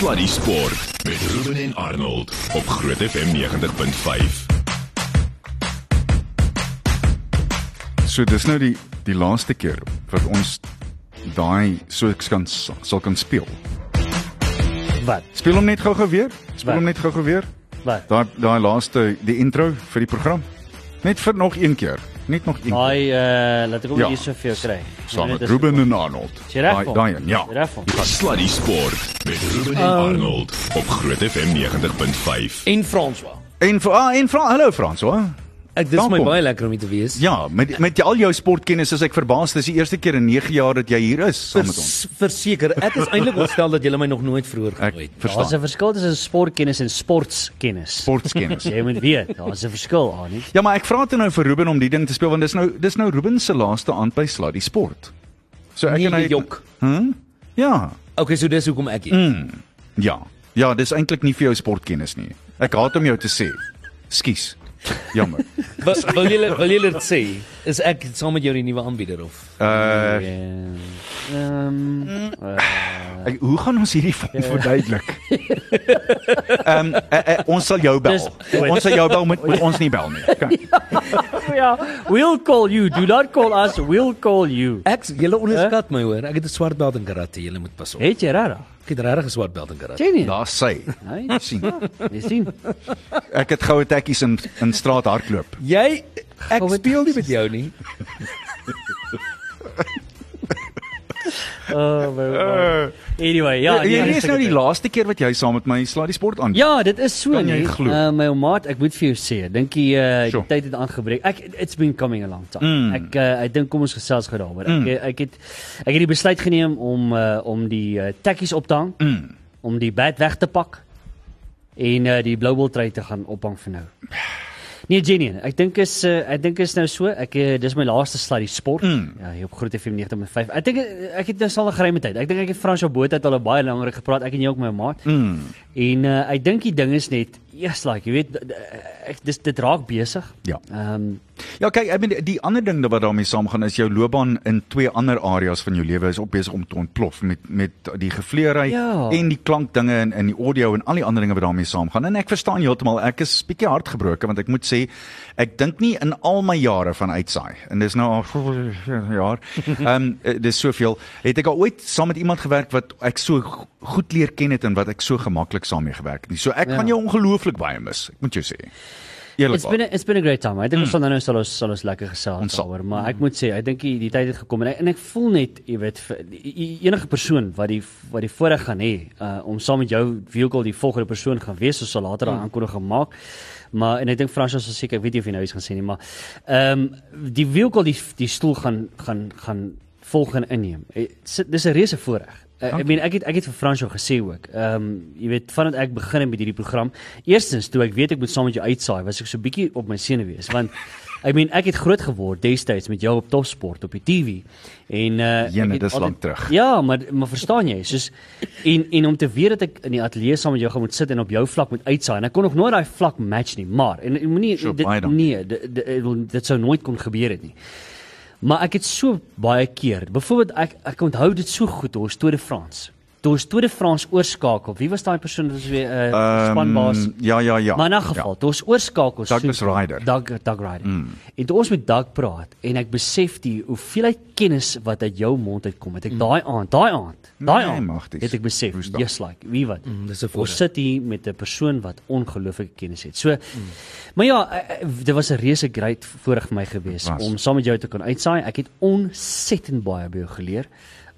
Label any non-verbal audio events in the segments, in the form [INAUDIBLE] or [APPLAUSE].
Sluddy Sport met Ruben en Arnold op Groot FM 90.5. So dis nou die die laaste keer wat ons daai so ek kan sal kan speel. Wat? Speel hom net gou-gou weer. Speel hom net gou-gou weer. Wat? Daai daai laaste die intro vir die program. Net vir nog een keer. Net nog een. Daai uh laat ek hom Ja. hier so vir jou kry. Saam met Ruben en Arnold. Daai daai een, ja. Sluddy Sport met Ruben en Arnold op Groot FM 90.5. En François. En vir ah, en Frans, hallo Frans, hoor. Ek dis my Welkom. baie lekker om hier te wees. Ja, met met al jou sportkennis is ek verbaas. Dis die eerste keer in 9 jaar dat jy hier is saam met ons. Vers, verseker, ek is eintlik ontstel dat julle my nog nooit vroeër genooi het. Daar's 'n verskil tussen sportkennis en sportskennis. Sportkennis. [LAUGHS] Jy moet weet, daar's 'n verskil aan nie. Ja, maar ek vra dit nou vir Ruben om die ding te speel want dis nou dis nou Ruben se laaste aand by Sluddy Sport. So ek Nee, en hy jy jok. Hm? Ja. Okay, so dis hoekom ek hier. Mm. Ja. Ja, dis eintlik nie vir jou sportkennis nie. Ek haat om jou te sê. Skus. Jammer. [LAUGHS] Wil, wil julle wil julle dit sê? Is ek saam met jou die nuwe aanbieder of? Uh Ehm ek, hoe gaan ons hierdie van verduidelik? [LAUGHS] Ehm uh, uh, uh, ons sal jou bel. Dis- Ons sal jou bel met, met ons nie bel nie. Okay. [LAUGHS] ja, we'll call you. Do not call us. We'll call you. Ek julle onderskat my hoor. Ek het 'n swart belt in karate. Julle moet pas op. Het jy reg? Ek het regtig 'n swart belt in karate. Daar sê. Hy sien. Jy sien. Ek het goue tekkies in in straat hardloop. Jy ek Wat- speel nie met jou nie. [LAUGHS] [LAUGHS] Oh my god. Anyway, ja, Ja, nee, hierdie dis is nou ek- die laaste keer wat jy saam met my Sluddy Sport aan. Ja, dit is so nie. glo? Uh, my ou maat, ek moet vir jou sê, dink jy uh, die Sure. tyd het aangebreek. Ek it's been coming a long time. Mm. Ek uh, ek dink kom ons gesels gou daaroor. Mm. Ek ek het ek het die besluit geneem om uh, om die uh, tekkies op te hang, Mm. om die bad weg te pak en uh, die blou bol trui te gaan ophang vir nou. Nee, genien. Ek dink is uh, ek dink is nou so. Ek uh, dis my laaste sluddy sport. Mm. Ja, hier op Groot FM 90.5. Ek dink eh, ek het nou al 'n geruime tyd. Ek dink ek het Frans op boot het al baie langer gepraat. Ek en jy ook my maat. Mm. En uh, ek dink die ding is net, yes, like jy weet, ek dis dit raak besig. Ja. Ehm um, Ja, kyk, ek bedoel die ander ding wat daarmee saamgaan is jou loopbaan in twee ander areas van jou lewe is op besig om te ontplof met met die gevleery Ja. en die klankdinge en in die audio en al die ander dinge wat daarmee saamgaan. En ek verstaan heeltemal, ek is bietjie hartgebroken want ek moet sê ek dink nie in al my jare van uitsaai en dis nou al [LAUGHS] jaar. Ehm um, dis soveel. Het ek al ooit saam met iemand gewerk wat ek so go- goed leer ken het en wat ek so gemaklik saam mee gewerk het nie. So ek Ja. gaan jou ongelooflik baie mis. Ek moet jou sê. It's been a, it's been a great time. Ek dink ons sal nou sal ons sal ons lekker gesels daaroor, maar ek moet sê, ek dink die, die tyd het gekom en ek, en ek voel net, jy weet, vir, die- enige persoon wat die wat die voorreg gaan hê uh, om saam met jou vehicle die volgende persoon gaan wees, ons sal later daai aankondiging maak. Maar en ek dink Frans sal seker, ek weet nie of jy nou iets gaan sê nie, maar ehm um, die vehicle die die stoel gaan gaan gaan volgende inneem. Eh, Dis 'n reuse voorreg. Uh, ek meen ek het ek het vir Fransjo gesê ook. Ehm um, jy weet vandat ek begin het met hierdie program, eerstens toe ek weet ek moet saam met jou uitsaai, was ek so bietjie op my senuwees want [LAUGHS] ek meen ek het groot geword destyds met jou op Topsport op die TV. En uh Jene, dis altyd- lank terug. Ja, maar maar verstaan jy, soos en en om te weet dat ek in die ateljee saam met jou gaan moet sit en op jou vlak moet uitsaai en ek kon nog nooit daai vlak match nie, maar en moenie Sure, dit nee, dit, dit, dit, dit sou nooit kon gebeur het nie. Maar ek het so baie keer, byvoorbeeld ek ek onthou dit so goed oor Tour de France. Toe ons Tour de France oorskakel, wie was daai persoon wat weer 'n uh, spanbaas? Ehm, ja, ja, ja. Maar in 'n geval, toe ons oorskakel Douglas so- Ryder. Doug Doug Ryder. Mm. En toe ons met Doug praat en ek besef die hoeveelheid kennis wat uit jou mond uitkom, het ek daai aand, daai aand, daai Nee, aand magties. het ek besef, yes like, wie wat. Mm, dis 'n Ons sit hier met 'n persoon wat ongelooflike kennis het. So mm. maar ja, eh, eh, dit was 'n reuse great voorreg vir my gewees Was. om saam met jou te kan uitsaai. Ek het ontsettend baie by jou geleer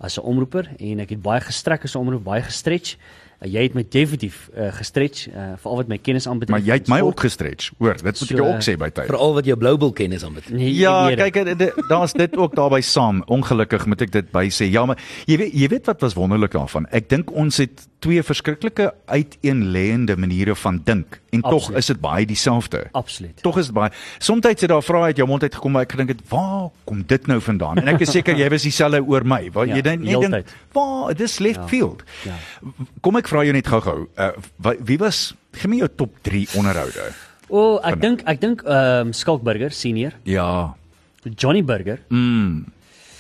as 'n omroeper en ek het baie gestrek as 'n omroeper, baie gestretch. Uh, jy het my definitief uh, gestretch uh, veral wat my kennis aanbetref. Maar jy het my Sport. ook gestretch. Hoor, dit moet ek So, jou eh, ook sê by tyd. Veral wat jou bloubil kennis aanbetref. Nee, Ja, ek weet dit. kyk, dit- daar's dit ook daarbey saam. Ongelukkig moet ek dit by sê. Ja, maar jy weet jy weet wat was wonderlik daarvan? Ek dink ons het twee verskriklike uiteenlêende maniere van dink en tog is dit baie dieselfde. Absoluut. Tog is dit baie. Soms het daar vrae uit jou mond uit gekom waar ek gedink het, "Waar kom dit nou vandaan?" En ek is seker jy was dieselfde oor my. Waar Ja, jy dink heeltyd. dink, "Waar, dis left Ja. field." Ja. Kom ek vra jou net gou-gou, uh, wie was gee my jou top 3 onderhoude? O, oh, ek dink ek dink ehm um, Skalk Burger senior, Ja, Johnny Burger Mm.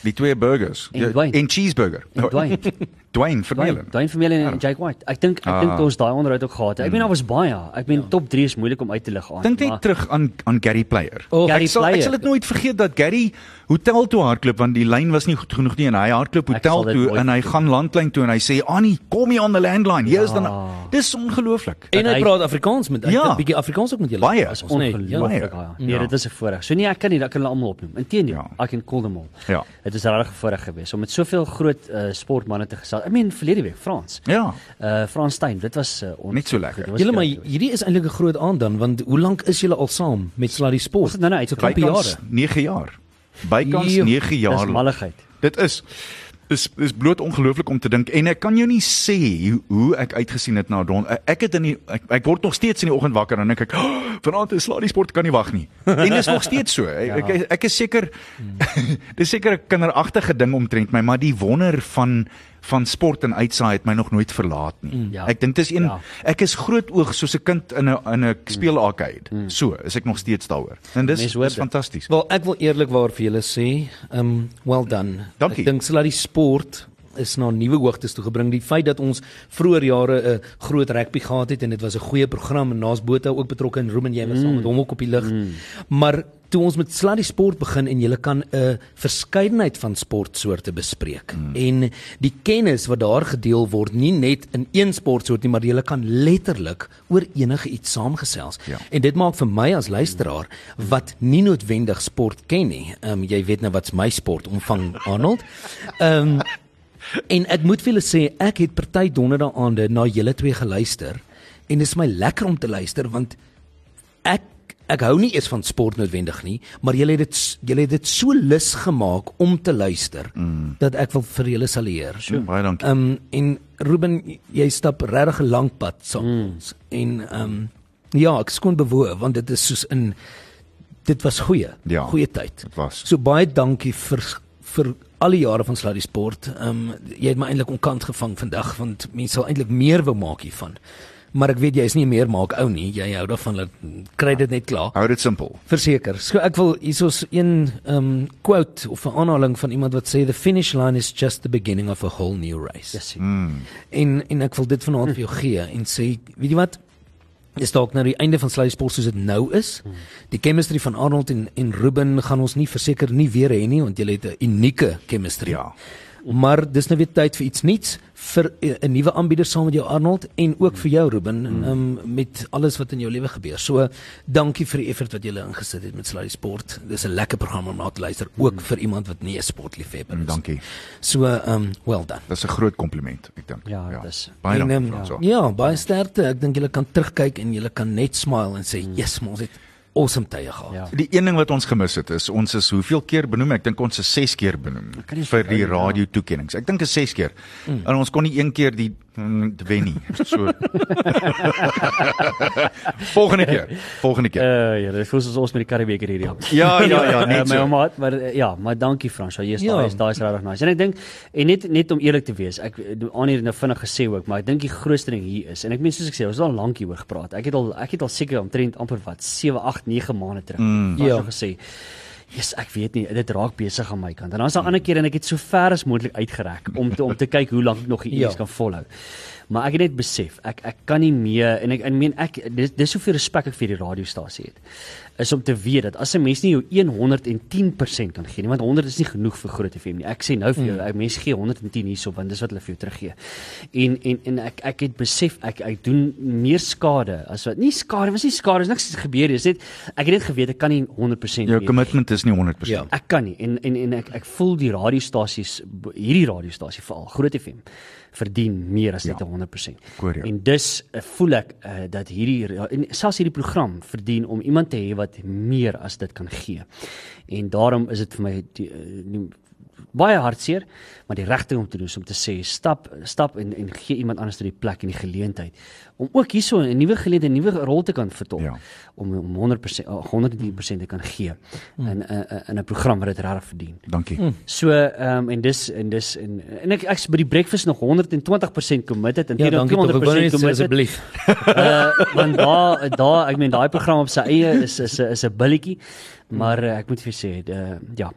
Die twee burgers En Ja, Dwayne. en cheeseburger. en Dwayne. [LAUGHS] Dwayne Vermeulen. Dwayne Vermeulen en Jake White. Ek dink ek Ah. dink ons daai onderhoud ook gehad. het. Ek meen daar was baie. Ek meen top 3 is moeilik om uit te lig aan. Dink net terug aan aan Gary Player. Oh, Gary ek sal ek Player. sal dit nooit vergeet dat Gary hotel toe hardloop want die lyn was nie goed genoeg nie en hy hardloop Ek hotel toe en hy gaan landlyn toe en hy sê Annie, kom hier on the landline. Hier is dan Ja. dis ongelooflik. En hy hy- praat Afrikaans met hy Ja. ja. bietjie Afrikaans ook met julle. Baie. Ja. Ongelooflik, ja. Nee, Ja. dit is 'n voorreg. So nee, ek kan nie, ek kan hulle almal opnoem. Inteendeel, Ja. I can call them all. Ja. Dit is regtig 'n voorreg geweest om met soveel groot uh, sportmense te gesels. Ek meen verlede week Frans. Ja. Uh Frans Steyn, dit was uh, ons Net so lekker. dit Julle maar hierdie is eintlik 'n groot aand dan want hoe lank is julle al saam met Sluddy Sport? Ons het nou nou so uitgekyk. klomp Bykans jare. 9 jaar. Bykans Joe, 9 Dis jaar. malligheid. Dit is dis dis bloot ongelooflik om te dink en ek kan jou nie sê hoe, hoe ek uitgesien het na Don. Ek het in die ek, ek word nog steeds in die oggend wakker en dan dink ek oh, vanaand is Sluddy Sport kan nie wag nie. En dis nog steeds so. Ek, [LAUGHS] ek, ek, ek is seker [LAUGHS] dis seker 'n kinderagtige ding omtrent my, maar die wonder van van sport en uitsaai het my nog nooit verlaat nie. Ja. Ek dink dis een Ja. ek is groot oog soos 'n kind in 'n in 'n speelarcade. So, is ek nog steeds daaroor. En dis dit. fantasties. Wel, ek wil eerlikwaar vir julle sê, um well done. Dankie. Ek dink Sluddy Sport is na nuwe hoogtes toe gebring. Die feit dat ons vroeër jare 'n groot rugby gehad het en dit was 'n goeie program en naas Botha ook betrokke en Ruben jy was saam met hom ook op die lig. Maar toe ons met Sluddy Sport begin en jy kan 'n verskeidenheid van sportsoorte bespreek en die kennis wat daar gedeel word nie net in een sportsoort nie, maar jy kan letterlik oor enige iets saamgesels. Ja. En dit maak vir my as luisteraar wat nie noodwendig sport ken nie. Ehm um, jy weet nou wat's my sport omvang Arnold. Ehm um, en ek moet vir julle sê ek het party donderdae aande na julle twee geluister en dit is my lekker om te luister want ek ek hou nie eens van sport noodwendig nie, maar julle het dit julle het dit so lus gemaak om te luister mm. dat ek wil vir julle saleer. So, baie dankie. Ehm um, en Ruben, jy stap regtig 'n lang pad saam met ons. En ehm um, ja, ek skoon bewoe want dit is soos in dit was goeie, Ja, goeie tyd. dit was. So baie dankie vir vir al die jare van Sluddy Sport. Ehm um, jy het my eintlik onkant gevang vandag want mense sal eintlik meer wou maak hiervan. Maar ek weet jy is nie meer maak ou nie. Jy hou daarvan dat kry dit net klaar. Hou dit simpel. Verseker. So ek wil hiersoos een um quote of 'n aanhaling van iemand wat sê the finish line is just the beginning of a whole new race. Yes. Mm. En en ek wil dit vanaand vir jou gee en sê, weet jy wat? Dis dalk nou die einde van Sluddy Sport soos dit nou is. Die chemistry van Arnold en en Ruben gaan ons nie verseker nie weer hê nie want julle het 'n unieke chemistry. Ja. Maar dis nou weer tyd vir iets nuuts vir 'n 'n nuwe aanbieder saam met jou Arnold en ook vir jou Ruben mm. um, met alles wat in jou lewe gebeur. So dankie vir die effort wat julle ingesit het met Sluddy Sport. Dis 'n lekker program om na te luister ook vir iemand wat nie 'n sportliefhebber is. Dankie. So um well done. Dis 'n groot kompliment, ek dink. Ja, dis- Baie En, dankie Franso. Ja, baie sterkte. Ek dink julle kan terugkyk en julle kan net smile en sê, "Yes, maar ons het awesome tye gehad." Ja. Die een ding wat ons gemis het is ons is hoeveel keer benoem? Ek dink ons is 6 keer benoem vir die ja. radio toekenninge. Ek dink is 6 keer. En ons kon nie een keer die mm, wen nie. So Volgende keer. Volgende keer. Uh ja, dit voel soos ons met die Karibeker hierdie jaar. Ja, ja, ja, net Eh, my so. ouma, maar eh, ja, maar dankie Frans. Jy is Ja. daai is daai is regtig nice. En ek dink en net net om eerlik te wees, ek aan hier nou vinnig gesê ook, maar ek dink die grootste ding hier is en ek meen soos ek sê, ons het al lank hieroor gepraat. Ek het al ek het al seker omtrent amper wat 7, 8, 9 maande terug mm, Ja. ja. gesê. Yes, ek weet nie, dit raak besig aan my kant. En dan is daar ander keer en ek het so ver as moontlik uitgereik om te, om te kyk hoe lank ek nog hierdie Ja. iets kan volhou. Maar ek het net besef, ek ek kan nie meer en ek ek meen ek dis dis hoeveel respek ek vir die radiostasie het. Is om te weet dat as 'n mens nie jou 110% kan gee nie, want 100 is nie genoeg vir Groot FM nie. Ek sê nou vir jou, ek mens gee 110 hierso want dis wat hulle vir jou teruggee. En en en ek ek het besef ek ek doen meer skade as wat nie skade, was nie skade, is niks gebeur nie. Dis net ek het net geweet ek kan nie 100% Jou meer commitment is nie 100%. Ja. Ek kan nie en en en ek ek voel die radiostasies hierdie radiostasie veral Groot FM verdien meer as net Ja. 100%. Hoor jou. En dus uh, voel ek uh, dat hierdie en selfs hierdie program verdien om iemand te hê wat meer as dit kan gee. En daarom is dit vir my die, uh, die, baie hartseer, maar die regte om te doen is om te sê stap stap en en gee iemand anders die plek en die geleentheid om ook hierso 'n nuwe geleentheid, 'n nuwe rol te kan vertolk Ja. om om 100% uh, 110% te kan gee in 'n uh, in 'n program wat dit regtig verdien. Dankie. So ehm um, en dis en dis en en ek ek's by die breakfast nog 120% committed en Ja, dankie. Ek wou net 200% sê committed. asseblief. Uh want daar daar ek meen daai program op sy eie is is 'n is 'n billetjie. Maar uh, ek moet vir sê, uh, ja,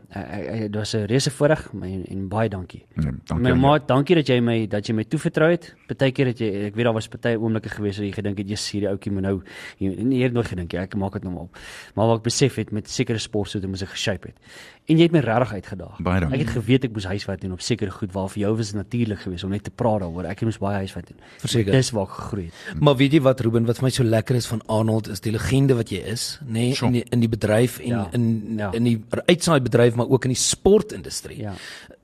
dit was 'n reuse voorreg en, en baie dankie. Nee, dankie My maat, dankie dat jy my dat jy my toevertrou het. Partykeer het jy ek weet daar was party oomblikke gewees waar jy gedink het jy's hierdie ouetjie moet nou jy nee, hier nooit gedink jy ek maak dit nou maar op. Maar wat ek besef het met sekere sportsoorte moes ek geshape het. En jy het my regtig uitgedaag. Baie dankie. Ek het geweet ek moes huiswerk doen op sekere goed waar vir jou was natuurlik geweest om net te praat daaroor. Ek moes baie huiswerk doen. Verseker. Dis waar ek gegroei het. Maar weet jy wat Ruben wat vir my so lekker is van Arnold is die legende wat jy is, nê, nee, Sure. in die, in die bedryf en Ja. in Ja. in die uitsaai bedryf maar ook in die sportindustrie. Ja.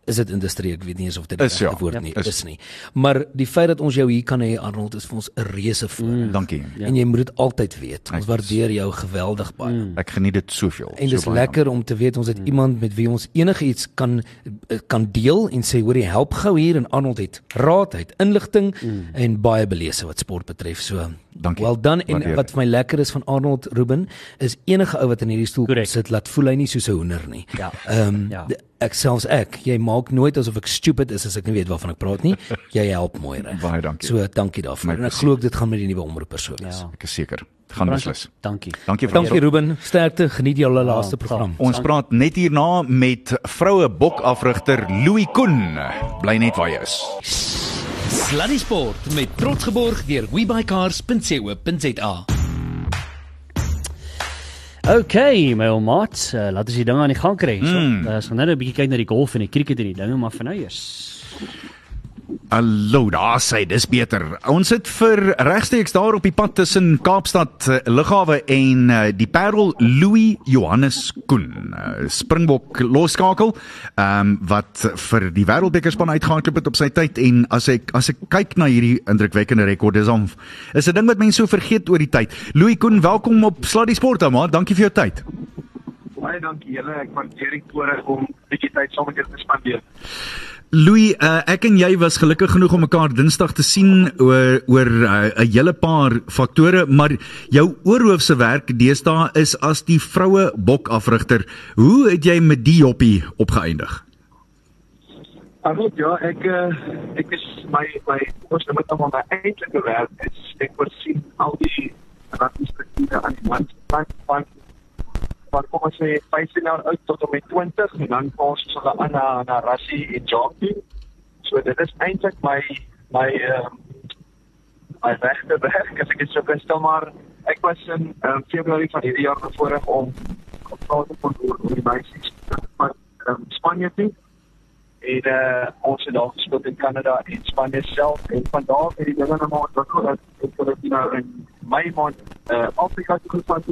Is dit industrie? Ek weet nie eens of dit die Is, regte ja. woord Ja. nie Is. is nie. Maar die feit dat ons jou hier kan hê Arnold is vir ons 'n reuse voorreg. Mm. Dankie. Ja. En jy moet dit altyd weet. Ons Ek- waardeer jou geweldig baie. Mm. Ek geniet dit soveel. En dis so lekker om te weet ons het iemand met wie ons enigiets kan eh, kan deel en sê hoor jy help gou hier en Arnold het raad, het inligting mm. en baie belese wat sport betref. So Dankie. Wel dan en Waardeer wat vir my lekker is van Arnold Ruben is enige ou wat in hierdie stoel Korrek. sit laat voel hy nie soos 'n hoender nie. Ja. Ehm Ja. ja. Ek selfs ek, jy maak nooit asof ek stupid is as ek nie weet waarvan ek praat nie. [LAUGHS] Jy help mooi reg. Baie dankie. So dankie daarvoor. My En ek glo dit gaan met die nuwe omroeper so wees. Ja. Ek is seker. Gaan beslis. Dankie. Dankie vir Dankie Ruben, sterkte, geniet julle laaste Ja, program. Ons praat net hierna met vroue bokafrigter Louis Koen. Bly net waar jy is. Sluddy Sport met trots geborg deur webycars.co.za. Okay, my ou maat, uh, laat ons die dinge aan die gang kry. So, Mm. uh, so nou 'n bietjie kyk na die golf en die cricket en die dinge, maar vir nou eers. Hallo, daar sê dis beter. Ons sit vir regstreeks daar op die pad tussen Kaapstad uh, Lughawe en uh, die Parel Louis Johannes Koen, uh, Springbok loskakel, ehm um, wat vir die Wêreldbekerspan uitgehardloop het op sy tyd en as ek as ek kyk na hierdie indrukwekkende rekord, dis hom is 'n ding wat mense so vergeet oor die tyd. Louis Koen, welkom op Sluddy Sport, ou maat. Dankie vir jou tyd. Baie dankie julle. Ek waardeer die voorreg om 'n bietjie tyd saam met julle te spandeer. Louis, uh, ek en jy was gelukkig genoeg om mekaar Dinsdag te sien oor oor 'n uh, hele paar faktore, maar jou oorhoofse werk deesdae is as die vroue bokafrigter. Hoe het jy met die joppie opgeëindig? Arnold, ja, ek uh, ek is my my ons moet dan maar my eintlike werk is ek voorsien al die administratiewe aan die man van van van kom ons sê 15 jaar oud tot met 20 en dan pas ons hulle aan na na rassie en jockey. So dit is eintlik my my uh, my regte werk as ek dit sou kan stel maar ek was in um, Februarie van hierdie jaar bevoorreg om gepraat te kon oor die meisies van um, Spanje toe en uh, ons het daar gespeel in Kanada en Spanje self en van daar af het die dinge nou maar ontwikkel dat ek het dit nou in my maand uh, Afrika toe het.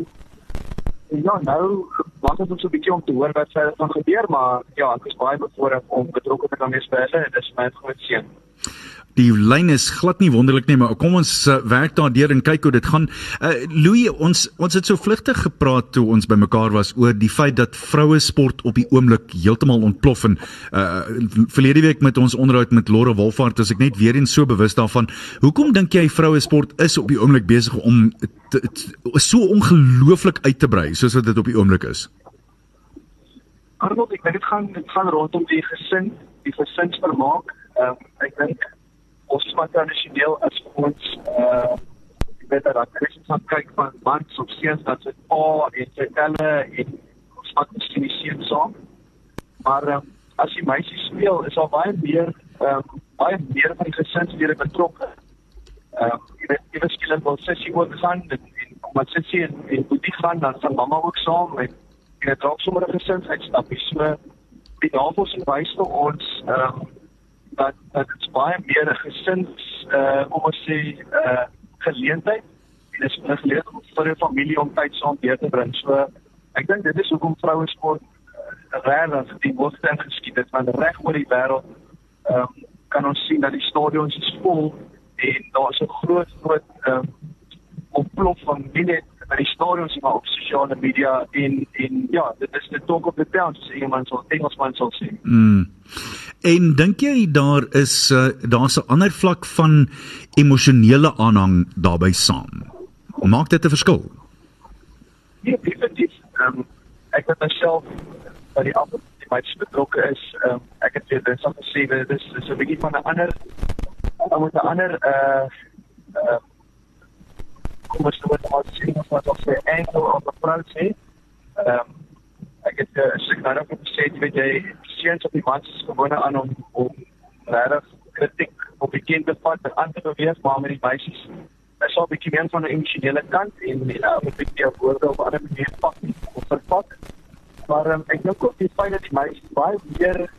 En ja, nou wag ons net so 'n bietjie om te hoor wat verder gaan gebeur, maar ja, ek is baie bevoorreg om betrokke te kan wees by hulle. Dit is my groot seën. Die lyn is glad nie wonderlik nie, maar kom ons uh, werk daardeur en kyk hoe dit gaan. Uh, Louis, ons ons het so vlugtig gepraat toe ons bymekaar was oor die feit dat vroue sport op die oomblik heeltemal ontplof en uh verlede week met ons onderhoud met Lore Wolfhard is ek net weer eens so bewus daarvan. Hoekom dink jy vroue sport is op die oomblik besig om te, te, so ongelooflik uit te brei soos wat dit op die oomblik is? Arnold, ek dink dit gaan dit gaan rondom die gesin, die gesinsvermaak. Ehm um, ek dink ons is maar tradisioneel as ons uh weet dat Christus gaan kyk van mans of seuns dat se pa en sy telle en ons maak miskien die seun saam. Maar um, as die meisie speel, is daar baie meer um, baie meer van die gesinslede betrokke. Uh, jy weet jy weet skielik wil sissie ook gaan en, en omdat sissie en, en boetie gaan dan gaan mamma ook saam en en dit raak sommer 'n gesinsuitstapie. So die navorsing wys vir ons um, dat dat dit baie meer 'n gesins uh kom ons sê uh geleentheid en dit is 'n geleentheid om vir 'n familie om tyd saam deur te bring. So ek dink dit is hoekom vroue sport uh, regtig die hoogte ingeskiet het want reg oor die wêreld ehm um, kan ons sien dat die stadions is vol en daar's 'n groot groot ehm um, ontplof van nie net by die stadions maar op sosiale media en en ja, dit is the talk of the town soos iemand sal Engelsman sal sê. Mm. En dink jy daar is uh, daar's 'n ander vlak van emosionele aanhang daarbey saam? Maak dit 'n verskil? Nee, definitief. Ehm um, ek het myself by die af die match betrokke is. Ehm um, ek het weer dinsdag gesê dit is dis 'n bietjie van 'n ander dan moet 'n ander uh uh kom ons moet maar sien of wat ons sê angle of approach sê. Ehm um, ek het so ek nou nog gesê jy weet jy seuns op die mans is gewone aan om om regtig kritiek op die kind te vat en aan te beweeg maar met die meisies is al 'n bietjie meer van 'n emosionele kant en ja, uh, 'n bietjie woorde op ander manier pak of verpak. Maar um, ek dink ook die feit dat die meisies baie meer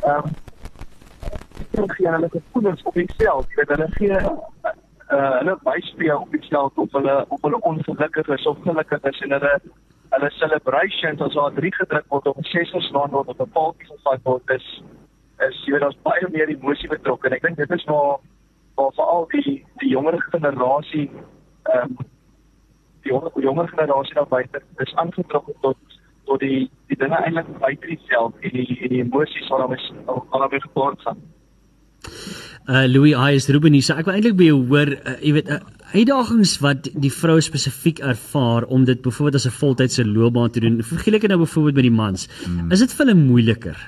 ehm um, gee hulle gevoelens op homself, dat hulle gee uh hulle byspeel op homself of hulle of hulle ongelukkig is of gelukkig is en hulle hulle celebrations as daar drie gedruk word of ses geslaan word of 'n paaltjie gevat word is is jy weet daar's baie meer emosie betrokke en ek dink dit is waar waar veral die die jonger generasie ehm um, die jonger, jonger generasie daar buite is aangetrek tot tot die die dinge eintlik buite die veld en die en die emosies wat daarmee daarmee gepaard gaan. Uh Louis Ayes Ruben hier. So ek wil eintlik by jou hoor, uh, jy weet, uh, uitdagings wat die vrou spesifiek ervaar om dit byvoorbeeld as 'n voltydse loopbaan te doen. Vergelyk dit nou byvoorbeeld met die mans. Hmm. Is dit vir hulle moeiliker?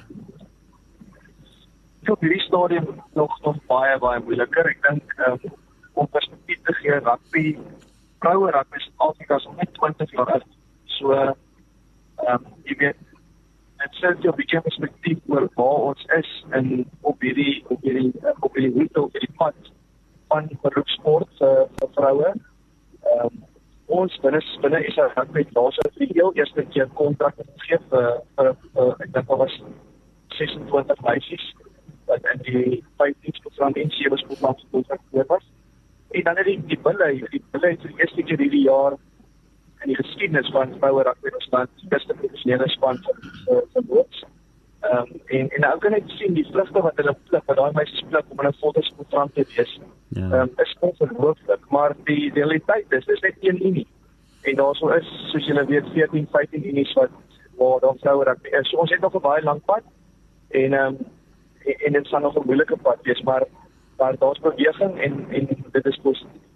Op hierdie stadium nog nog baie baie moeiliker. Ek dink um, om perspektief te gee, rugby vroue rugby is altyd as net 20 jaar oud. So ehm um, jy weet dit jy op die perspektief oor waar ons is in op hierdie op hierdie op hierdie route op hierdie pad van beroepsport vir vir vroue. Ehm um, ons binne binne is daar rugby daarso vir die heel eerste keer kontrakte gegee vir vir, ek dink daar was 26 meisies wat in die 15 program in sewe skoolplan kontrakte was. En dan het die die bulle die bulle het vir die eerste keer hierdie jaar in die geskiedenis van rugby ons land die professionele span vir vir loods. Ehm um, en en nou kan ek sien die vrugte wat hulle pluk, wat daai meisies pluk om hulle op strand te wees. Ja. Ehm um, is ongelooflik, maar die realiteit is dis net een unie. En daarso is soos julle weet 14, 15 unies wat waar dan vroue rugby is. So ons het nog 'n baie lank pad en ehm um, en, en dit sal nog 'n moeilike pad wees, maar maar daar's beweging en en dit is positief.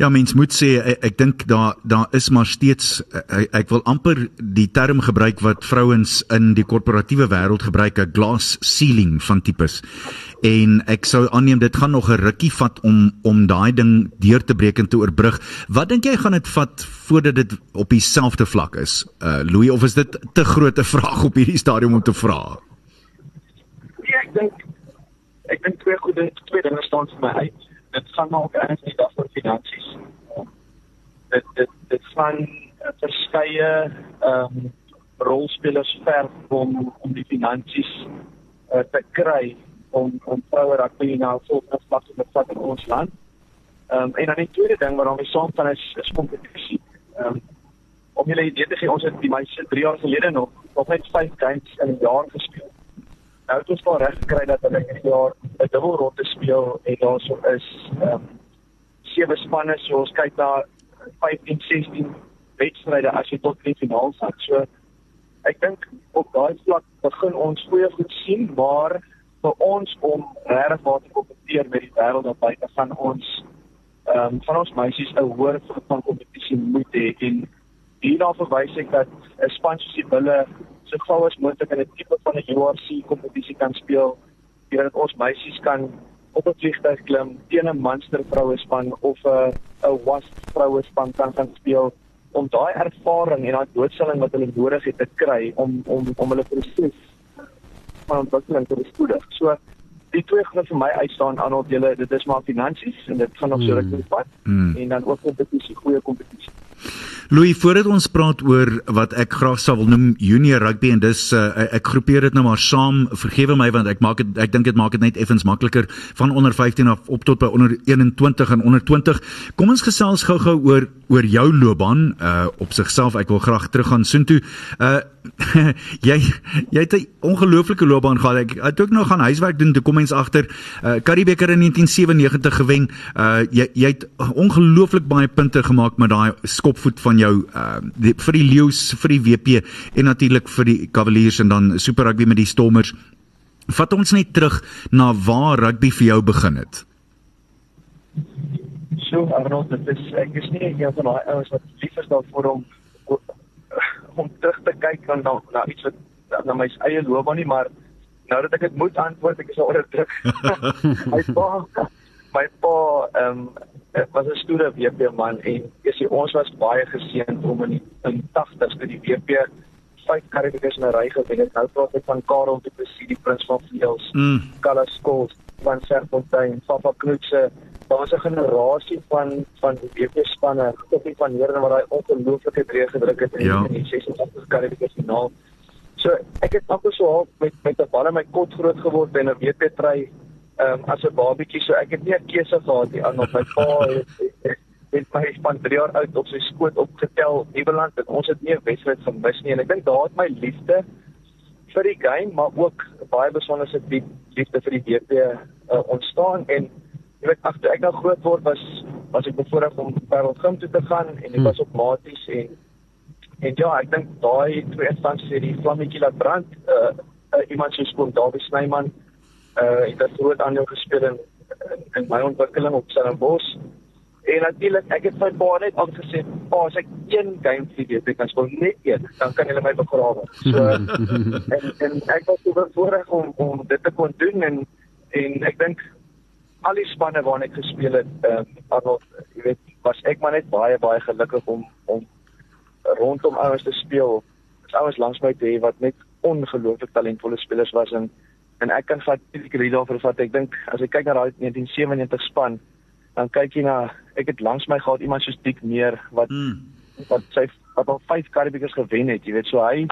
Ja mens moet sê ek, ek dink daar daar is maar steeds ek, ek wil amper die term gebruik wat vrouens in die korporatiewe wêreld gebruik 'n glass ceiling van tipes. En ek sou aanneem dit gaan nog 'n rukkie vat om om daai ding deur te breek en te oorbrug. Wat dink jy gaan dit vat voordat dit op dieselfde vlak is? Uh Louis of is dit te groot 'n vraag op hierdie stadium om te vra? Ja, ek dink ek dink twee goeie twee dinge staan vir my uit dit gaan ook eintlik af van finansies. Dit dit dit van verskeie ehm um, rolspelers ver om om die finansies uh, te kry om om vroue rugby nou volgens vlak te vat in ons land. Ehm um, en dan die tweede ding wat ons saam van is is kompetisie. Ehm um, om julle idee te gee, ons het die meeste 3 jaar gelede nog nog net 5 games in 'n jaar gespeel het ons wel reg gekry dat hulle hierdie jaar 'n dubbel ronde speel en daarso is ehm um, sewe spanne so ons kyk na 15 16 wedstryde as jy tot die finaal gaan. So ek dink op daai vlak begin ons goeie goed sien, maar vir ons om regtig waar te kompeteer met die wêreld op buite van ons ehm um, van ons meisies 'n hoër van kompetisie moet hê en hierna verwys ek dat 'n span soos die Bulle so gou as moontlik in 'n tipe van 'n URC kompetisie kan speel, sodat ons meisies kan op 'n vliegtuig klim teen 'n monster vroue span of 'n 'n wasp vroue span kan kan speel om daai ervaring en daai doodstelling wat hulle nodig het te kry om om om hulle proses van ontwikkeling te bestuur. So die twee gaan vir my uitstaan aan op julle dit is maar finansies en dit gaan nog so ruk mm. pad mm. en dan ook kompetisie goeie kompetisie. Louis, voordat ons praat oor wat ek graag sou wil noem junior rugby en dis uh, ek groepeer dit nou maar saam, vergewe my want ek maak dit ek dink dit maak dit net effens makliker van onder 15 af op tot by onder 21 en onder 20. Kom ons gesels gou-gou oor oor jou loopbaan uh op sigself. Ek wil graag teruggaan soontoe. Uh [LAUGHS] jy jy het 'n ongelooflike loopbaan gehad. Ek het ook nog gaan huiswerk doen toe kom ons agter uh Karibeker in 1997 gewen. Uh jy jy het ongelooflik baie punte gemaak met daai skopvoet van jou uh die, vir die Lions, vir die WP en natuurlik vir die Cavaliers en dan Super Rugby met die Stormers. Vat ons net terug na waar rugby vir jou begin het. So, Arnold, dit is ek is nie een van daai ouens wat lief is daarvoor om om terug te kyk aan na, na iets wat na my eie loopbaan nie, maar nou dat ek dit moet antwoord, ek is onder druk. [LAUGHS] [LAUGHS] my pa, my pa, ehm um, Dit was 'n stoere WP man en jy ons was baie geseënd om in die in 80s by die WP vyf Karibikus in 'n ry gewen het. Nou praat ek van Karel de Plessis, die prins van Veels, Mm. Carlos Scholes, van Serfontein, Papa Knoetse. Daar's 'n generasie van van WP spanne, tot die van Here wat daai ongelooflike drie gedruk het in Ja. in die 86 Karibikus finaal. So ek het amper so half met met 'n bal in my kot groot geword en 'n WP try ehm um, as 'n babietjie so ek het nie 'n keuse gehad nie. Aan op my pa het, het, het my van 3 jaar oud op sy skoot opgetel Nieuweland en ons het nie 'n wedstryd gemis nie. En ek dink daar het my liefde vir die game maar ook baie besonderse diep liefde vir die WP uh, ontstaan. En jy weet agter ek nou groot word was was ek bevoorreg om Parel Gym toe te gaan en ek Hmm. was op maties en en ja ek dink daai twee instansies het die vlammetjie laat brand. Uh, uh, iemand soos Koen Dawie Snyman uh het 'n groot aandeel gespeel in, in in my ontwikkeling op Stellenbosch En natuurlik, ek het my pa net al gesê, "Pa, as ek een game vir die WP kan speel, net een, dan kan hulle my begrawe." So [LAUGHS] en en ek was so bevoorreg om om dit te kon doen en en ek dink al die spanne waarna ek gespeel het, ehm um, Arnold, jy weet, was ek maar net baie baie gelukkig om om rondom ouens te speel. Dis ouens langs my te hê wat net ongelooflik talentvolle spelers was en en ek kan vat ek ry daarvoor vat. Ek dink as ek kyk na daai 1997 span, dan kyk jy na ek het langs my gehad iemand soos Dick Meer wat Mm. wat sy wat al 5 Karibikers gewen het, jy weet, so hy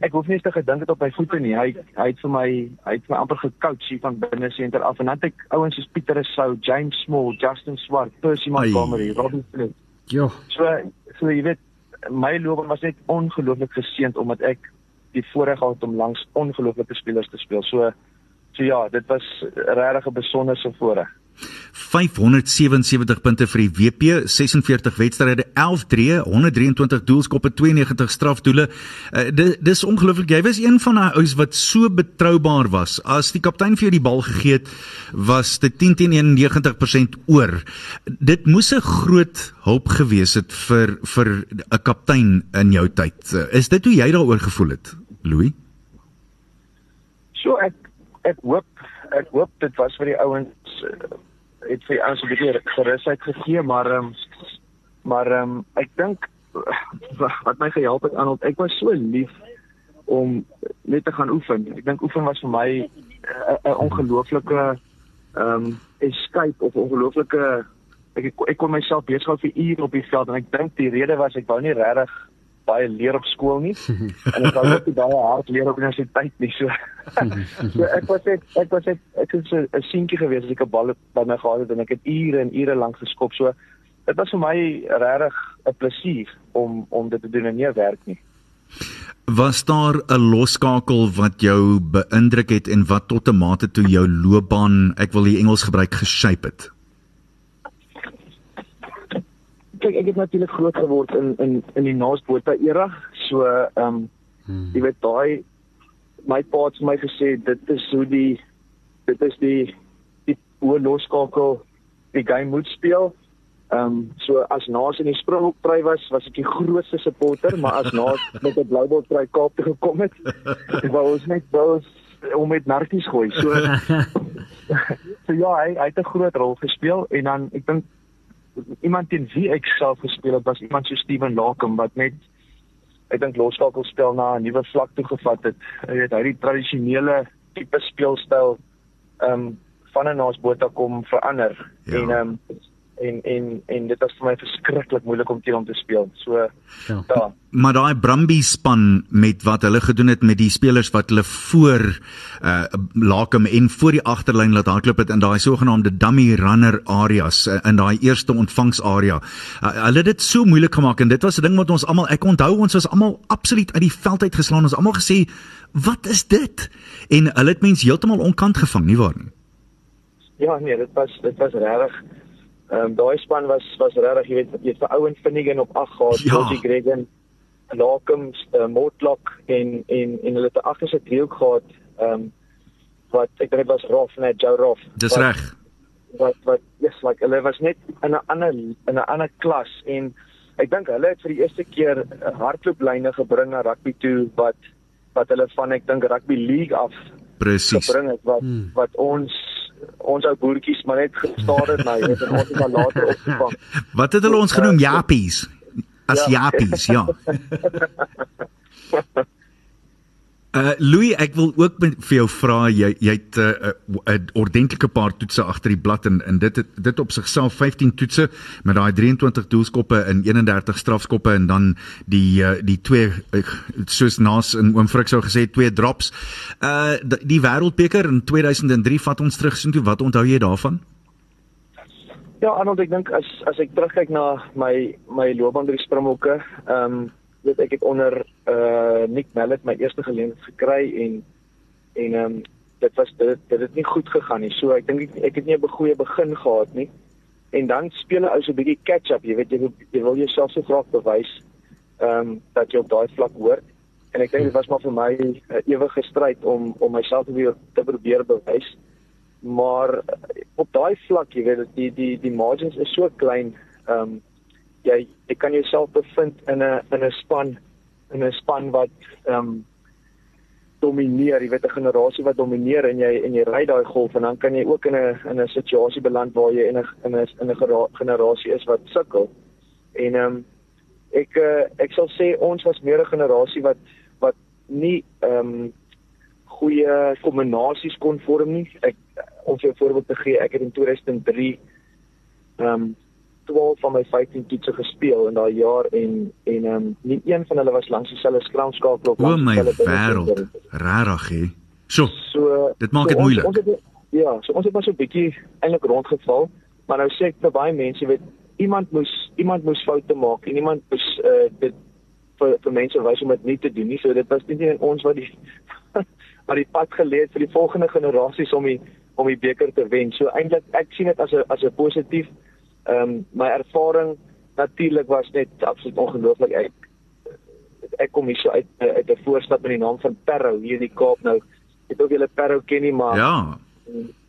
ek hoef nie eens te gedink het op my voete nie. Hy hy het vir my hy het my amper gecoach hier van binne senter af en dan het ek ouens soos Pieter Rousseau, James Small, Justin Swart, Percy. Montgomery, Robin Flint. Ja. So so jy weet my loopbaan was net ongelooflik geseënd omdat ek die voorreg gehad om langs ongelooflike spelers te speel. So so ja, dit was regtig 'n besonderse voorreg. 577 punte vir die WP, 46 wedstryde, 11 drie, 123 doelskoppe, 92 strafdoele. Uh, dis dis ongelooflik. Jy was een van daai ouens wat so betroubaar was. As die kaptein vir jou die bal gegee het, was dit 10 teen 91% oor. Dit moes 'n groot hulp gewees het vir vir 'n kaptein in jou tyd. Uh, is dit hoe jy daaroor gevoel het, Louis? So ek ek hoop ek hoop dit was vir die ouens uh, het die ouens 'n bietjie gerusheid gegee, maar um, maar um, ek dink wat my gehelp het aan ek was so lief om net te gaan oefen. Ek dink oefen was vir my 'n uh, ongelooflike ehm um, escape of ongelooflike ek, ek kon myself besig hou vir ure op die veld en ek dink die rede was ek wou nie regtig baie leer op skool nie. En ek wou ook nie baie hard leer op universiteit nie so. [LAUGHS] So ek was net ek was net ek het so 'n seentjie gewees as ek 'n bal by my gehad het en ek het ure en ure lank geskop. So dit was vir my regtig 'n plesier om om dit te doen en nie werk nie. Was daar 'n losskakel wat jou beïndruk het en wat tot 'n mate toe jou loopbaan, ek wil die Engels gebruik, geshape het? Kyk ek het natuurlik groot geword in in in die Naasbota era so ehm um, hmm. jy weet daai my pa het vir my gesê dit is hoe die dit is die die hoe losskakel die game moet speel Ehm um, so as Naas in die Springbok try was, was ek die grootste supporter, maar as Naas [LAUGHS] met 'n Bloubok try Kaap toe gekom het, [LAUGHS] wou ons net wou ons om met narkies gooi. So [LAUGHS] so ja, hy hy het 'n groot rol gespeel en dan ek dink iemand teen wie ek self gespeel het was iemand so Steven Lakem wat net ek dink losskakelspel na 'n nuwe vlak toe gevat het. Jy weet, hy het die tradisionele tipe speelstyl ehm um, van 'n Naasbota kom verander Ja. en ehm um, en en en dit was vir my verskriklik moeilik om teen hom te speel. So Ja. ja, Maar daai Brumby span met wat hulle gedoen het met die spelers wat hulle voor uh Lakem en voor die agterlyn laat hardloop het in daai sogenaamde dummy runner areas uh, in daai eerste ontvangsarea. Uh, hulle het dit so moeilik gemaak en dit was 'n ding wat ons almal ek onthou ons was almal absoluut uit die veld uit geslaan. Ons almal gesê, "Wat is dit?" En hulle het mense heeltemal onkant gevang, nie waar nie? ja nee, dit was dit was regtig ehm um, daai span was was regtig, jy weet, jy het vir Owen Finnegan op 8 gehad, Ja. Georgie Gregan, Lakem, uh, Mortlock en en en hulle het 'n agterste driehoek gehad ehm um, wat ek dink dit was Rof net Joe Rof. Dis reg. wat wat yes like hulle was net in 'n ander in 'n ander klas en ek dink hulle het vir die eerste keer 'n hardlooplyne gebring na rugby toe wat wat hulle van ek dink rugby league af Presies. gebring het wat hmm. wat ons ons ou boertjies maar net gestaar het na jy weet ons het maar later opgevang. [LAUGHS] Wat het hulle ons genoem? Jappies. As Ja. jappies, ja. [LAUGHS] Uh Louis, ek wil ook met, vir jou vra jy jy het 'n uh, 'n uh, ordentlike paar toetse agter die blad en en dit dit op sigself 15 toetse met daai 23 doelskoppe en 31 strafskoppe en dan die uh, die twee uh, soos Nas en oom Frik sou gesê twee drops. Uh die, die wêreldbeker in 2003 vat ons terug sien toe wat onthou jy daarvan? Ja, Arnold, ek dink as as ek terugkyk na my my loopbaan by die Springbokke, ehm um, weet ek het onder uh Nick Mallet my eerste geleentheid gekry en en ehm um, dit was dit dit het nie goed gegaan nie. So ek dink ek, ek het nie 'n goeie begin gehad nie. En dan speel 'n ou so 'n bietjie catch-up, jy weet jy wil, jy wil jouself so graag bewys ehm um, dat jy op daai vlak hoort. En ek dink dit was maar vir my 'n uh, ewige stryd om om myself weer te probeer bewys. Maar uh, op daai vlak, jy weet die die die margins is so klein. Ehm um, jy jy kan jouself bevind in 'n in 'n span in 'n span wat ehm um, domineer, jy weet 'n generasie wat domineer en jy en jy ry daai golf en dan kan jy ook in 'n in 'n situasie beland waar jy in 'n in 'n in 'n generasie is wat sukkel. En ehm um, ek uh, ek sal sê ons was meer 'n generasie wat wat nie ehm um, goeie kombinasies kon vorm nie. Ek om vir 'n voorbeeld te gee, ek het in 2003 ehm um, 12 van my 15 toetse gespeel in daai jaar en en ehm um, nie een van hulle was langs dieselfde skramskakel of langs dieselfde wêreld. Rarig hè. So, so dit maak dit so moeilik. Ons, ons het, ja, so ons het maar so 'n bietjie eintlik rondgeval, maar nou sê ek vir baie mense, weet iemand moes iemand moes foute maak en iemand moes uh, dit vir vir mense wys om dit nie te doen nie. So dit was nie net ons wat die [LAUGHS] wat die pad geleë het vir die volgende generasies om die om die beker te wen. So eintlik ek sien dit as 'n as 'n positief Ehm um, my ervaring natuurlik was net absoluut ongelooflik. Ek ek kom hier so uit uit 'n voorstad met die naam van Perro hier in die Kaap nou. Ek weet ook julle Perro ken nie maar Ja.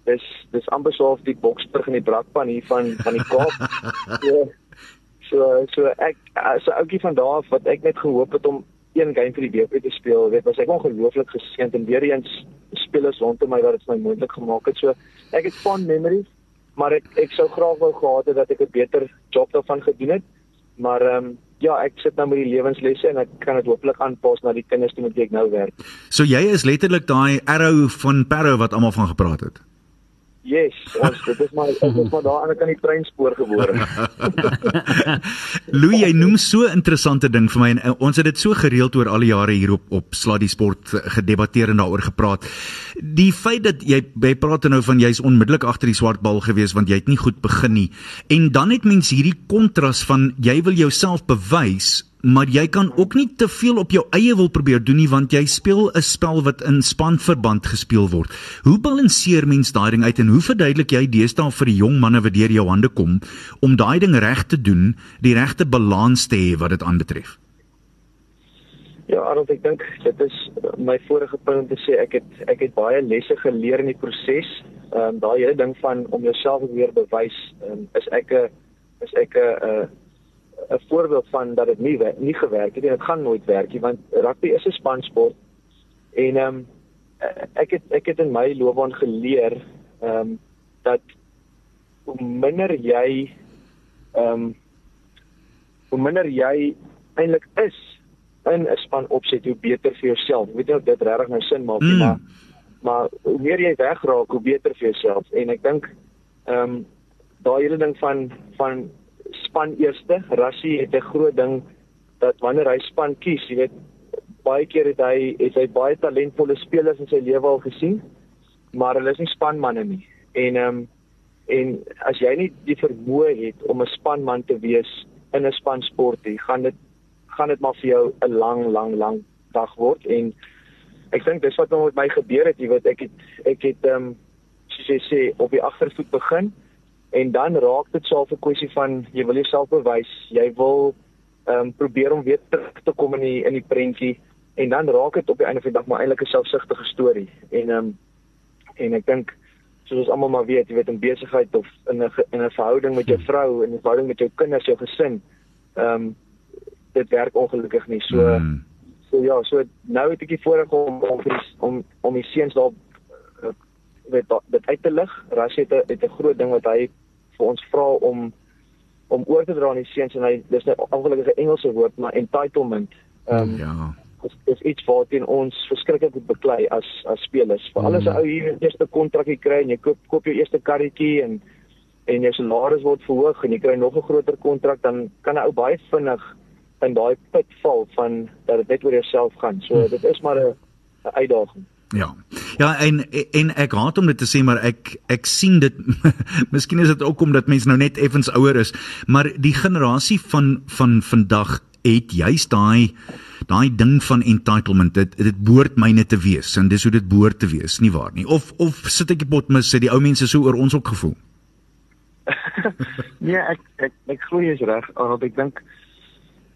Dis dis amper so of die Boksburg in die brakpan hier van van die Kaap. [LAUGHS] so, so so ek so ouetjie van daar af wat ek net gehoop het om een game vir die DP te speel, weet was ek ongelooflik geseënd en weer eens spelers rondom my wat dit vir my moontlik gemaak het. So ek het fond memories maar ek ek sou graag wou gehad het dat ek 'n beter job daarvan gedoen het. Maar ehm um, ja, ek sit nou met die lewenslesse en ek kan dit hopelik aanpas na die kinders toe met wie ek nou werk. So jy is letterlik daai arrow van Parow wat almal van gepraat het. Yes, ons dit is maar ek is maar daar aan die treinspoor gebore. [LAUGHS] Louis, jy noem so 'n interessante ding vir my en uh, ons het dit so gereeld oor al die jare hier op op Sluddy Sport uh, gedebatteer en daaroor gepraat. Die feit dat jy jy praat nou van jy's onmiddellik agter die swart bal gewees want jy het nie goed begin nie. En dan het mens hierdie kontras van jy wil jouself bewys maar jy kan ook nie te veel op jou eie wil probeer doen nie want jy speel 'n spel wat in spanverband gespeel word. Hoe balanseer mens daai ding uit en hoe verduidelik jy deesdae vir die jong manne wat deur jou hande kom om daai ding reg te doen, die regte balans te hê wat dit aanbetref? Ja, Arnold, ek dink dit is my vorige punt te sê ek het ek het baie lesse geleer in die proses. Ehm um, daai hele ding van om jouself weer bewys, um, is ek 'n is ek 'n 'n voorbeeld van dat dit nie nie gewerk het en dit gaan nooit werk nie want rugby is 'n spansport en ehm um, ek het ek het in my loopbaan geleer ehm um, dat hoe minder jy ehm um, hoe minder jy eintlik is in 'n span opset hoe beter vir jouself. Ek weet nie of dit regtig nou sin maak nie, mm. maar maar hoe meer jy wegraak, hoe beter vir jouself en ek dink ehm um, daai hele ding van van span eerste. Rassie het 'n groot ding dat wanneer hy span kies, jy weet, baie keer het hy het hy baie talentvolle spelers in sy lewe al gesien, maar hulle is nie spanmanne nie. En ehm um, en as jy nie die vermoë het om 'n spanman te wees in 'n spansport nie, gaan dit gaan dit maar vir jou 'n lang lang lang dag word en ek dink dis wat nou met my gebeur het, jy weet, ek het ek het ehm um, soos jy sê op die agtervoet begin en dan raak dit self 'n kwessie van jy wil jouself bewys, jy wil ehm um, probeer om weer terug te kom in die in die prentjie en dan raak dit op die einde van die dag maar eintlik 'n selfsugtige storie. En ehm um, en ek dink soos ons almal maar weet, jy weet in besigheid of in 'n in 'n verhouding met jou hmm. vrou en 'n verhouding met jou kinders, jou gesin, ehm um, dit werk ongelukkig nie. So mm. so ja, so nou het ek die voorreg om om om om die seuns daar weet dit uit te lig. Ras het 'n het 'n groot ding wat hy vir ons vra om om oor te dra aan die seuns en hy dis nou ongelukkig 'n Engelse woord maar entitlement. Ehm um, ja. dis, dis iets waarteen ons verskriklik moet beklei as as spelers. Vir alles 'n ou hier eerste kontrakkie kry en jy koop koop jou eerste karretjie en en jou salaris word verhoog en jy kry nog 'n groter kontrak dan kan 'n ou baie vinnig in daai put val van dat dit net oor jouself gaan. So dit is maar 'n 'n uitdaging. Ja. Ja, en en ek haat om dit te sê, maar ek ek sien dit [LAUGHS] Miskien is dit ook omdat mense nou net effens ouer is, maar die generasie van van vandag het juist daai daai ding van entitlement. Dit dit behoort myne te wees en dis hoe dit behoort te wees, nie waar nie? Of of sit ek die pot mis sê die ou mense so oor ons ook gevoel? nee, [LAUGHS] ek ek ek glo jy is reg, want ek dink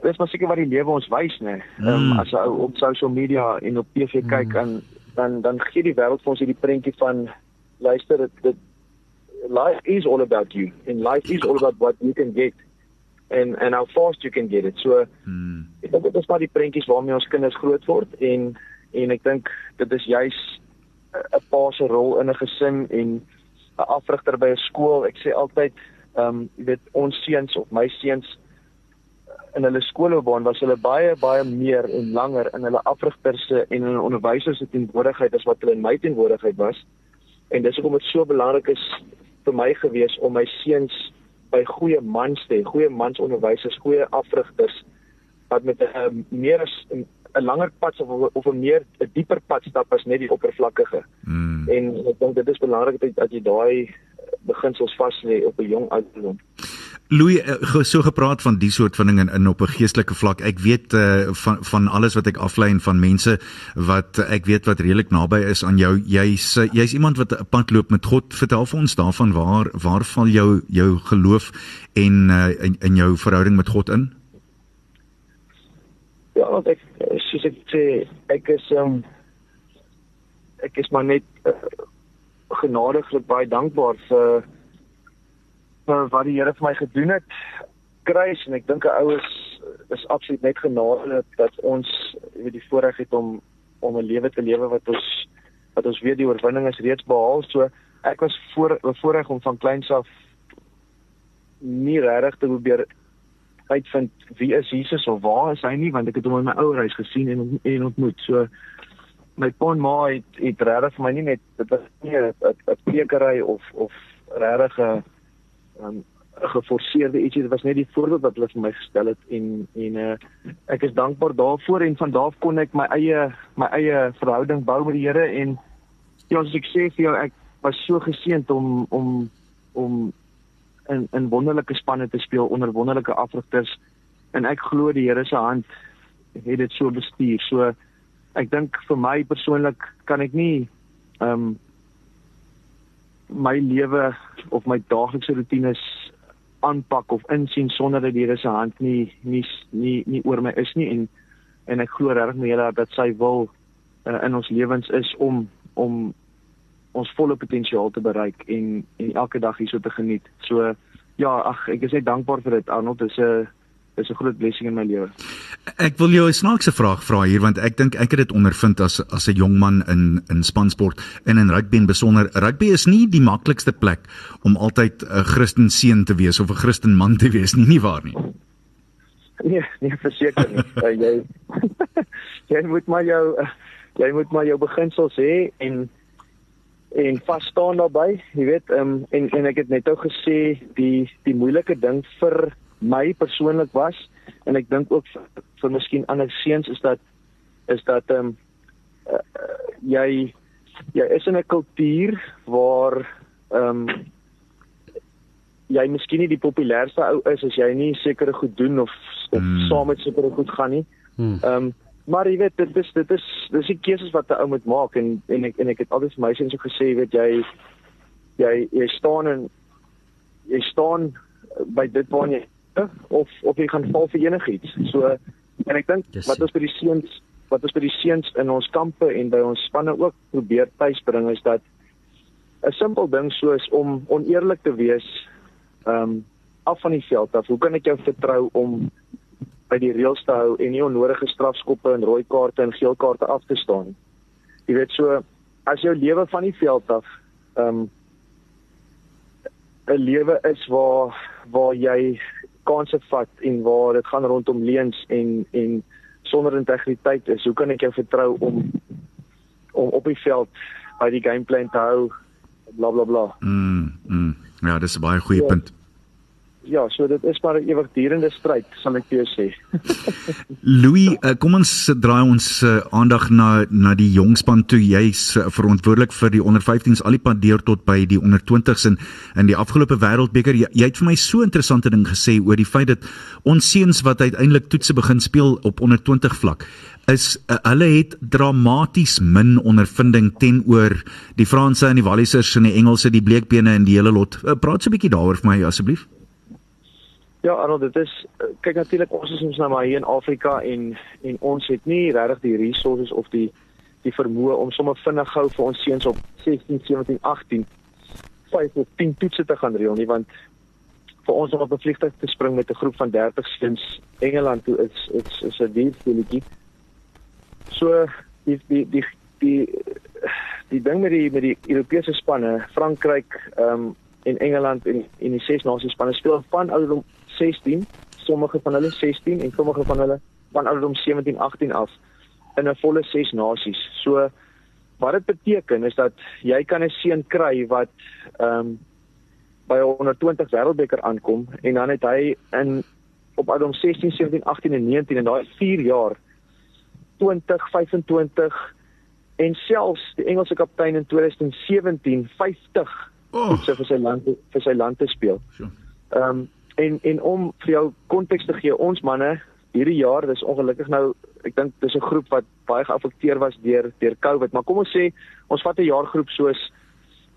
dis maar seker wat die lewe ons wys, nê. Ehm um, Mm. as jy op social media en op TV kyk en dan dan gee die wêreld vir ons hierdie prentjie van luister dit dit life is all about you and life is all about what you can get and and how fast you can get it. So Hmm. ek dink dit is maar die prentjies waarmee ons kinders groot word en en ek dink dit is juis 'n pa se rol in 'n gesin en 'n afrigter by 'n skool. Ek sê altyd, ehm um, jy weet ons seuns of my seuns in hulle skoolloopbaan was hulle baie baie meer en langer in hulle afrigters se en hulle onderwysers se teenwoordigheid as wat hulle in my teenwoordigheid was. En dis hoekom dit so belangrik is vir my gewees om my seuns by goeie mans te hê, goeie mansonderwysers, goeie afrigters wat met 'n meer as 'n langer pad of of 'n meer 'n dieper pad stap as net die oppervlakkige. Hmm. En ek dink dit is belangrik dat, dat jy daai beginsels vas lê op 'n jong ouderdom. Louis eh, so gepraat van die soort van ding in, in op 'n geestelike vlak. Ek weet uh, van van alles wat ek aflei en van mense wat ek weet wat redelik naby is aan jou. Jy's uh, jy's iemand wat 'n pad loop met God. Vertel vir ons daarvan waar waar val jou jou geloof en uh, in, in jou verhouding met God in? Ja, want ek soos ek sê, ek is um, ek is maar net uh, genadiglik baie dankbaar vir vir wat die Here vir my gedoen het. Kruis en ek dink 'n ou is is absoluut net genade dat ons weet die voorreg het om om 'n lewe te lewe wat ons wat ons weet die oorwinning is reeds behaal. So ek was voor bevoorreg om van kleins af nie regtig te probeer uitvind wie is Jesus of waar is hy nie want ek het hom in my ouerhuis gesien en en ontmoet. So my pa en ma het het regtig vir my nie net dit was nie 'n 'n prekery of of regtig 'n um, geforseerde ietsie dit was net die voorbeeld wat hulle vir my gestel het en en uh, ek is dankbaar daarvoor en van daar af kon ek my eie my eie verhouding bou met die Here en ja soos ek sê vir jou ek was so geseënd om om om in in wonderlike spanne te speel onder wonderlike afrigters en ek glo die Here se hand het dit so bestuur. So ek dink vir my persoonlik kan ek nie ehm um, my lewe of my daaglikse rotines aanpak of insien sonder dat die Here se hand nie nie nie nie oor my is nie en en ek glo regtig met julle dat sy wil uh, in ons lewens is om om ons volle potensiaal te bereik en en elke dag hierso te geniet. So ja, ag ek is net dankbaar vir dit Arnold. Dit is 'n dis 'n groot blessing in my lewe. Ek wil jou 'n snaakse vraag vra hier want ek dink ek het dit ondervind as as 'n jong man in in spansport en in rugby en besonder rugby is nie die maklikste plek om altyd 'n Christen seun te wees of 'n Christen man te wees nie, nie waar nie. Nee, nee verseker nie. uh, [LAUGHS] jy [LAUGHS] jy moet maar jou uh, jy moet maar jou beginsels hê en en vas staan daarbey, jy weet, um, en en ek het net ou gesê die die moeilike ding vir my persoonlik was en ek dink ook vir, vir miskien ander seuns is dat is dat ehm um, uh, jy jy is in 'n kultuur waar ehm um, jy miskien nie die populairste ou is as jy nie sekere goed doen of of mm. saam met sekere goed gaan nie. Hmm. Ehm um, maar jy weet dit is dit is dis die keuses wat 'n ou moet maak en en ek en ek het altyd vir my seuns ook gesê weet jy jy jy staan en jy staan by dit waar jy of of jy gaan val vir enigiets. So en ek dink wat ons by die seuns wat ons by die seuns in ons kampe en by ons spanne ook probeer tuisbring is dat 'n simpel ding soos om oneerlik te wees ehm um, af van die veld af. Hoe kan ek jou vertrou om by die reëls te hou en nie onnodige strafskoppe en rooi kaarte en geel kaarte af te staan nie. Jy weet so as jou lewe van die veld af ehm um, 'n lewe is waar waar jy kansse vat en waar dit gaan rondom leuns en en sonder integriteit is, hoe kan ek jou vertrou om om op die veld by die gameplan te hou bla bla bla. Mm, mm. Ja, dis 'n baie goeie Ja. punt. Ja, so dit is maar 'n ewigdurende stryd, sal ek jou sê. [LAUGHS] Louis, uh, kom ons draai ons uh, aandag na na die jongspan toe. Jy's uh, verantwoordelik vir die onder 15s al die pad deur tot by die onder 20s in in die afgelope wêreldbeker. Jy, jy het vir my so interessante ding gesê oor die feit dat ons seuns wat uiteindelik toetse begin speel op onder 20 vlak is uh, hulle het dramaties min ondervinding teenoor die Franse en die Wallisers en die Engelse, die bleekbene en die hele lot. Uh, praat so 'n bietjie daaroor vir my asseblief. Ja, Arnold, dit is eh, kyk natuurlik ons is ons nou maar hier in Afrika en en ons het nie regtig die resources of die die vermoë om sommer vinnig gou vir ons seuns op 16, 17, 18 5 of 10 toetse te gaan reël nie want vir ons om op 'n vliegtuig te spring met 'n groep van 30 seuns Engeland toe is is is 'n dier speletjie. So die die die die die ding met die met die Europese spanne, Frankryk, ehm um, en Engeland en en die ses nasies spanne speel van ouderdom 16, sommige van hulle 16 en sommige van hulle van ouderdom 17, 18 af in 'n volle ses nasies. So wat dit beteken is dat jy kan 'n seun kry wat ehm um, by 'n 120 wêreldbeker aankom en dan het hy in op ouderdom 16, 17, 18 en 19 in daai 4 jaar 20, 25 en selfs die Engelse kaptein in 2017 50 Oh. vir sy land vir sy land te speel. Ehm um, en en om vir jou konteks te gee, ons manne hierdie jaar, dis ongelukkig nou ek dink dis 'n groep wat baie geaffekteer was deur deur COVID, maar kom ons sê ons vat 'n jaargroep soos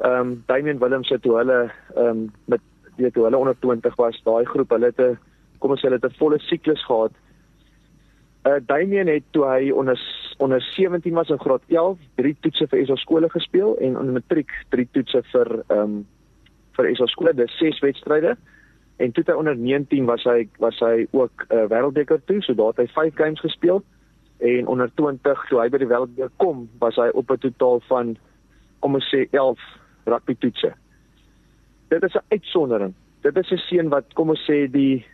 ehm um, Damian Willems het toe hulle ehm um, met weet toe hulle onder 20 was, daai groep, hulle het 'n kom ons sê hulle het 'n volle siklus gehad. Uh Damian het toe hy onder onder 17 was in graad 11, drie toetse vir SA skole gespeel en in matriek drie toetse vir ehm um, vir SA skole, dis ses wedstryde. En toe hy onder 19 was hy was hy ook 'n uh, wêreldbeker toe, so daar het hy 5 games gespeel. En onder 20 toe hy by die wêreldbeker kom, was hy op 'n totaal van kom ons sê 11 rugby toetse. Dit is 'n uitsondering. Dit is 'n seun wat kom ons sê die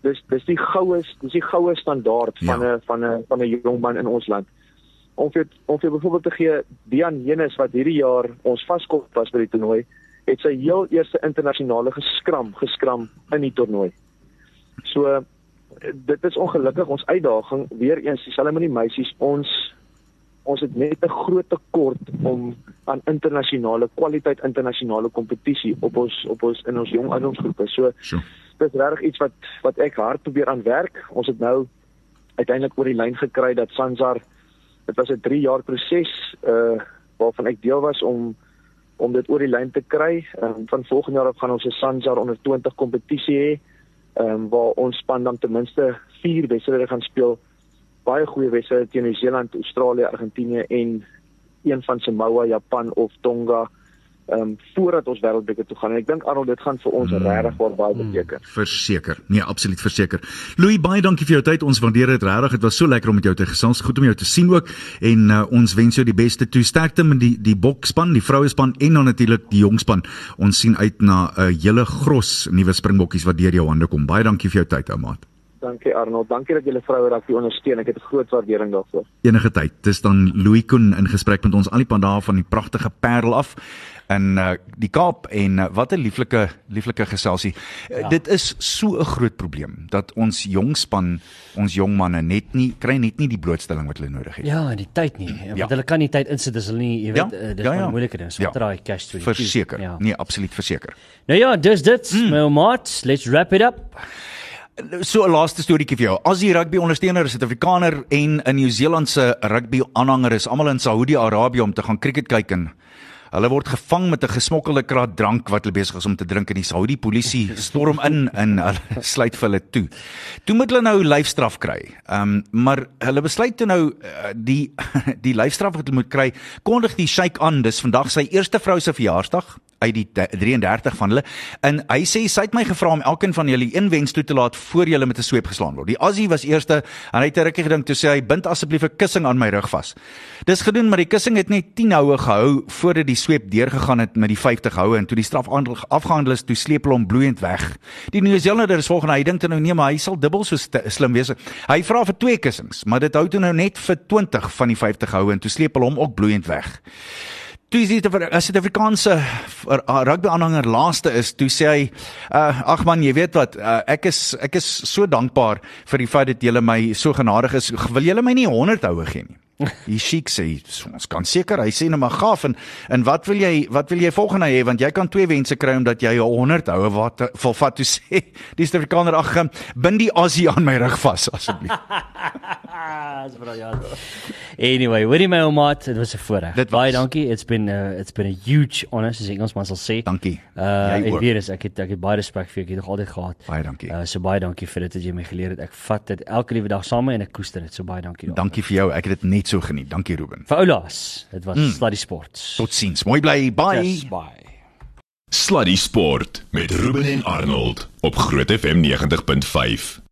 dis dis die goue dis die goue standaard van 'n Ja. van 'n van 'n jong man in ons land. Om vir om vir byvoorbeeld te gee Dian Jenus wat hierdie jaar ons vaskop was by die toernooi, het sy heel eerste internasionale geskram geskram in die toernooi. So dit is ongelukkig ons uitdaging weer eens dieselfde met die meisies ons ons het net 'n groot tekort om aan internasionale kwaliteit internasionale kompetisie op ons op ons in ons jong ouderdomsgroepe. So Sjoe. dis regtig iets wat wat ek hard probeer aan werk. Ons het nou uiteindelik oor die lyn gekry dat Sansar dit was 'n 3 jaar proses uh waarvan ek deel was om om dit oor die lyn te kry. Um, van volgende jaar af gaan ons 'n Sansar onder 20 kompetisie hê. Ehm um, waar ons span dan ten minste 4 wedstryde gaan speel. Baie goeie wedstryde teen Nieu-Seeland, Australië, Argentinië en een van Samoa, Japan of Tonga ehm um, voordat ons wêreldbeker toe gaan. En ek dink Arnold dit gaan vir ons mm. regtig baie beteken. Verseker. Nee, absoluut verseker. Louis, baie dankie vir jou tyd. Ons waardeer dit regtig. Dit was so lekker om met jou te gesels. Goed om jou te sien ook. En uh, ons wens jou die beste toe. Sterkte met die die bokspan, die vrouespan en dan natuurlik die jongspan. Ons sien uit na 'n uh, hele gros nuwe springbokkies wat deur jou hande kom. Baie dankie vir jou tyd, ou maat. Dankie Arnold. Dankie dat julle vroue rugby ondersteun. Ek het 'n groot waardering daarvoor. Enige tyd. Dis dan Louis Koen in gesprek met ons al die pad daar van die pragtige Parel af in uh, die Kaap en uh, wat 'n lieflike lieflike geselsie. Ja. Uh, dit is so 'n groot probleem dat ons jong span, ons jong manne net nie kry net nie die blootstelling wat hulle nodig het. Ja, en die tyd nie. Want Ja. hulle kan nie tyd insit as hulle nie, jy weet, Ja, ja, dis ja, ja, ja. ja. moeilike ding. So Ja. ja. draai cash toe. Verseker. Ja. Nee, absoluut verseker. Nou ja, dis dit, mm. my maat. Let's wrap it up. So 'n laaste storieetjie vir jou. As die rugby ondersteuner, Suid-Afrikaner en 'n Nieu-Seelandse rugby aanhanger is almal in Saudi-Arabië om te gaan cricket kyk en hulle word gevang met 'n gesmokkelde kraat drank wat hulle besig is om te drink en die Saudi polisie [LAUGHS] storm in en hulle [LAUGHS] sluit vir hulle toe. Toe moet hulle nou lyfstraf kry. Ehm um, maar hulle besluit toe nou uh, die [LAUGHS] die lyfstraf wat hulle moet kry, kondig die sheik aan. Dis vandag sy eerste vrou se verjaarsdag uit die de- 33 van hulle. En hy sê sy het my gevra om elkeen van julle een wens toe te laat voor julle met 'n sweep geslaan word. Die Aussie was eerste en hy het 'n rukkie gedink toe sê hy bind asseblief 'n kussing aan my rug vas. Dis gedoen maar die kussing het net 10 houe gehou voordat die sweep deurgegaan het met die 50 houe en toe die straf afgehandel is toe sleep hulle hom bloeiend weg. Die Nieu-Zeelander is volgende hy dink toe nou nee maar hy sal dubbel so slim wees. Hy vra vir twee kussings, maar dit hou toe nou net vir 20 van die 50 houe en toe sleep hulle hom ook bloeiend weg. Toe is dit as dit Afrikaanse rugby aanhanger laaste is, toe sê hy, uh, "Ag man, jy weet wat, uh, ek is ek is so dankbaar vir die feit dat julle my so genadig is. Wil julle my nie 100 houe gee nie?" Die Sheik sê, "So, "Ons kan seker." Hy sê net maar gaaf en en wat wil jy wat wil jy volgende hê want jy kan twee wense kry omdat jy 100 houe wat volvat toe sê die Suid-Afrikaner ag um, bind die Aussie aan my rug vas asseblief. Dis briljant. Anyway, hoorie my ouma, dit was 'n voorreg. Baie dankie. It's been uh, it's been a huge honor soos Engelsman sal sê. Dankie. Uh Jy ek ook. weet dis ek het ek het baie respek vir jou. Ek het nog altyd gehad. Baie dankie. Uh so baie dankie vir dit wat jy my geleer het. Ek vat dit elke liewe dag saam en ek koester dit. So baie dankie daarvoor. Dankie vir jou. Ek het dit net so geniet. Dankie Ruben. Vir Oulaas. Dit was mm. Sluddy Sports. Totsiens. Mooi bly. Bye. Yes, bye. Sluddy Sport met Ruben en Arnold op Groot FM 90.5.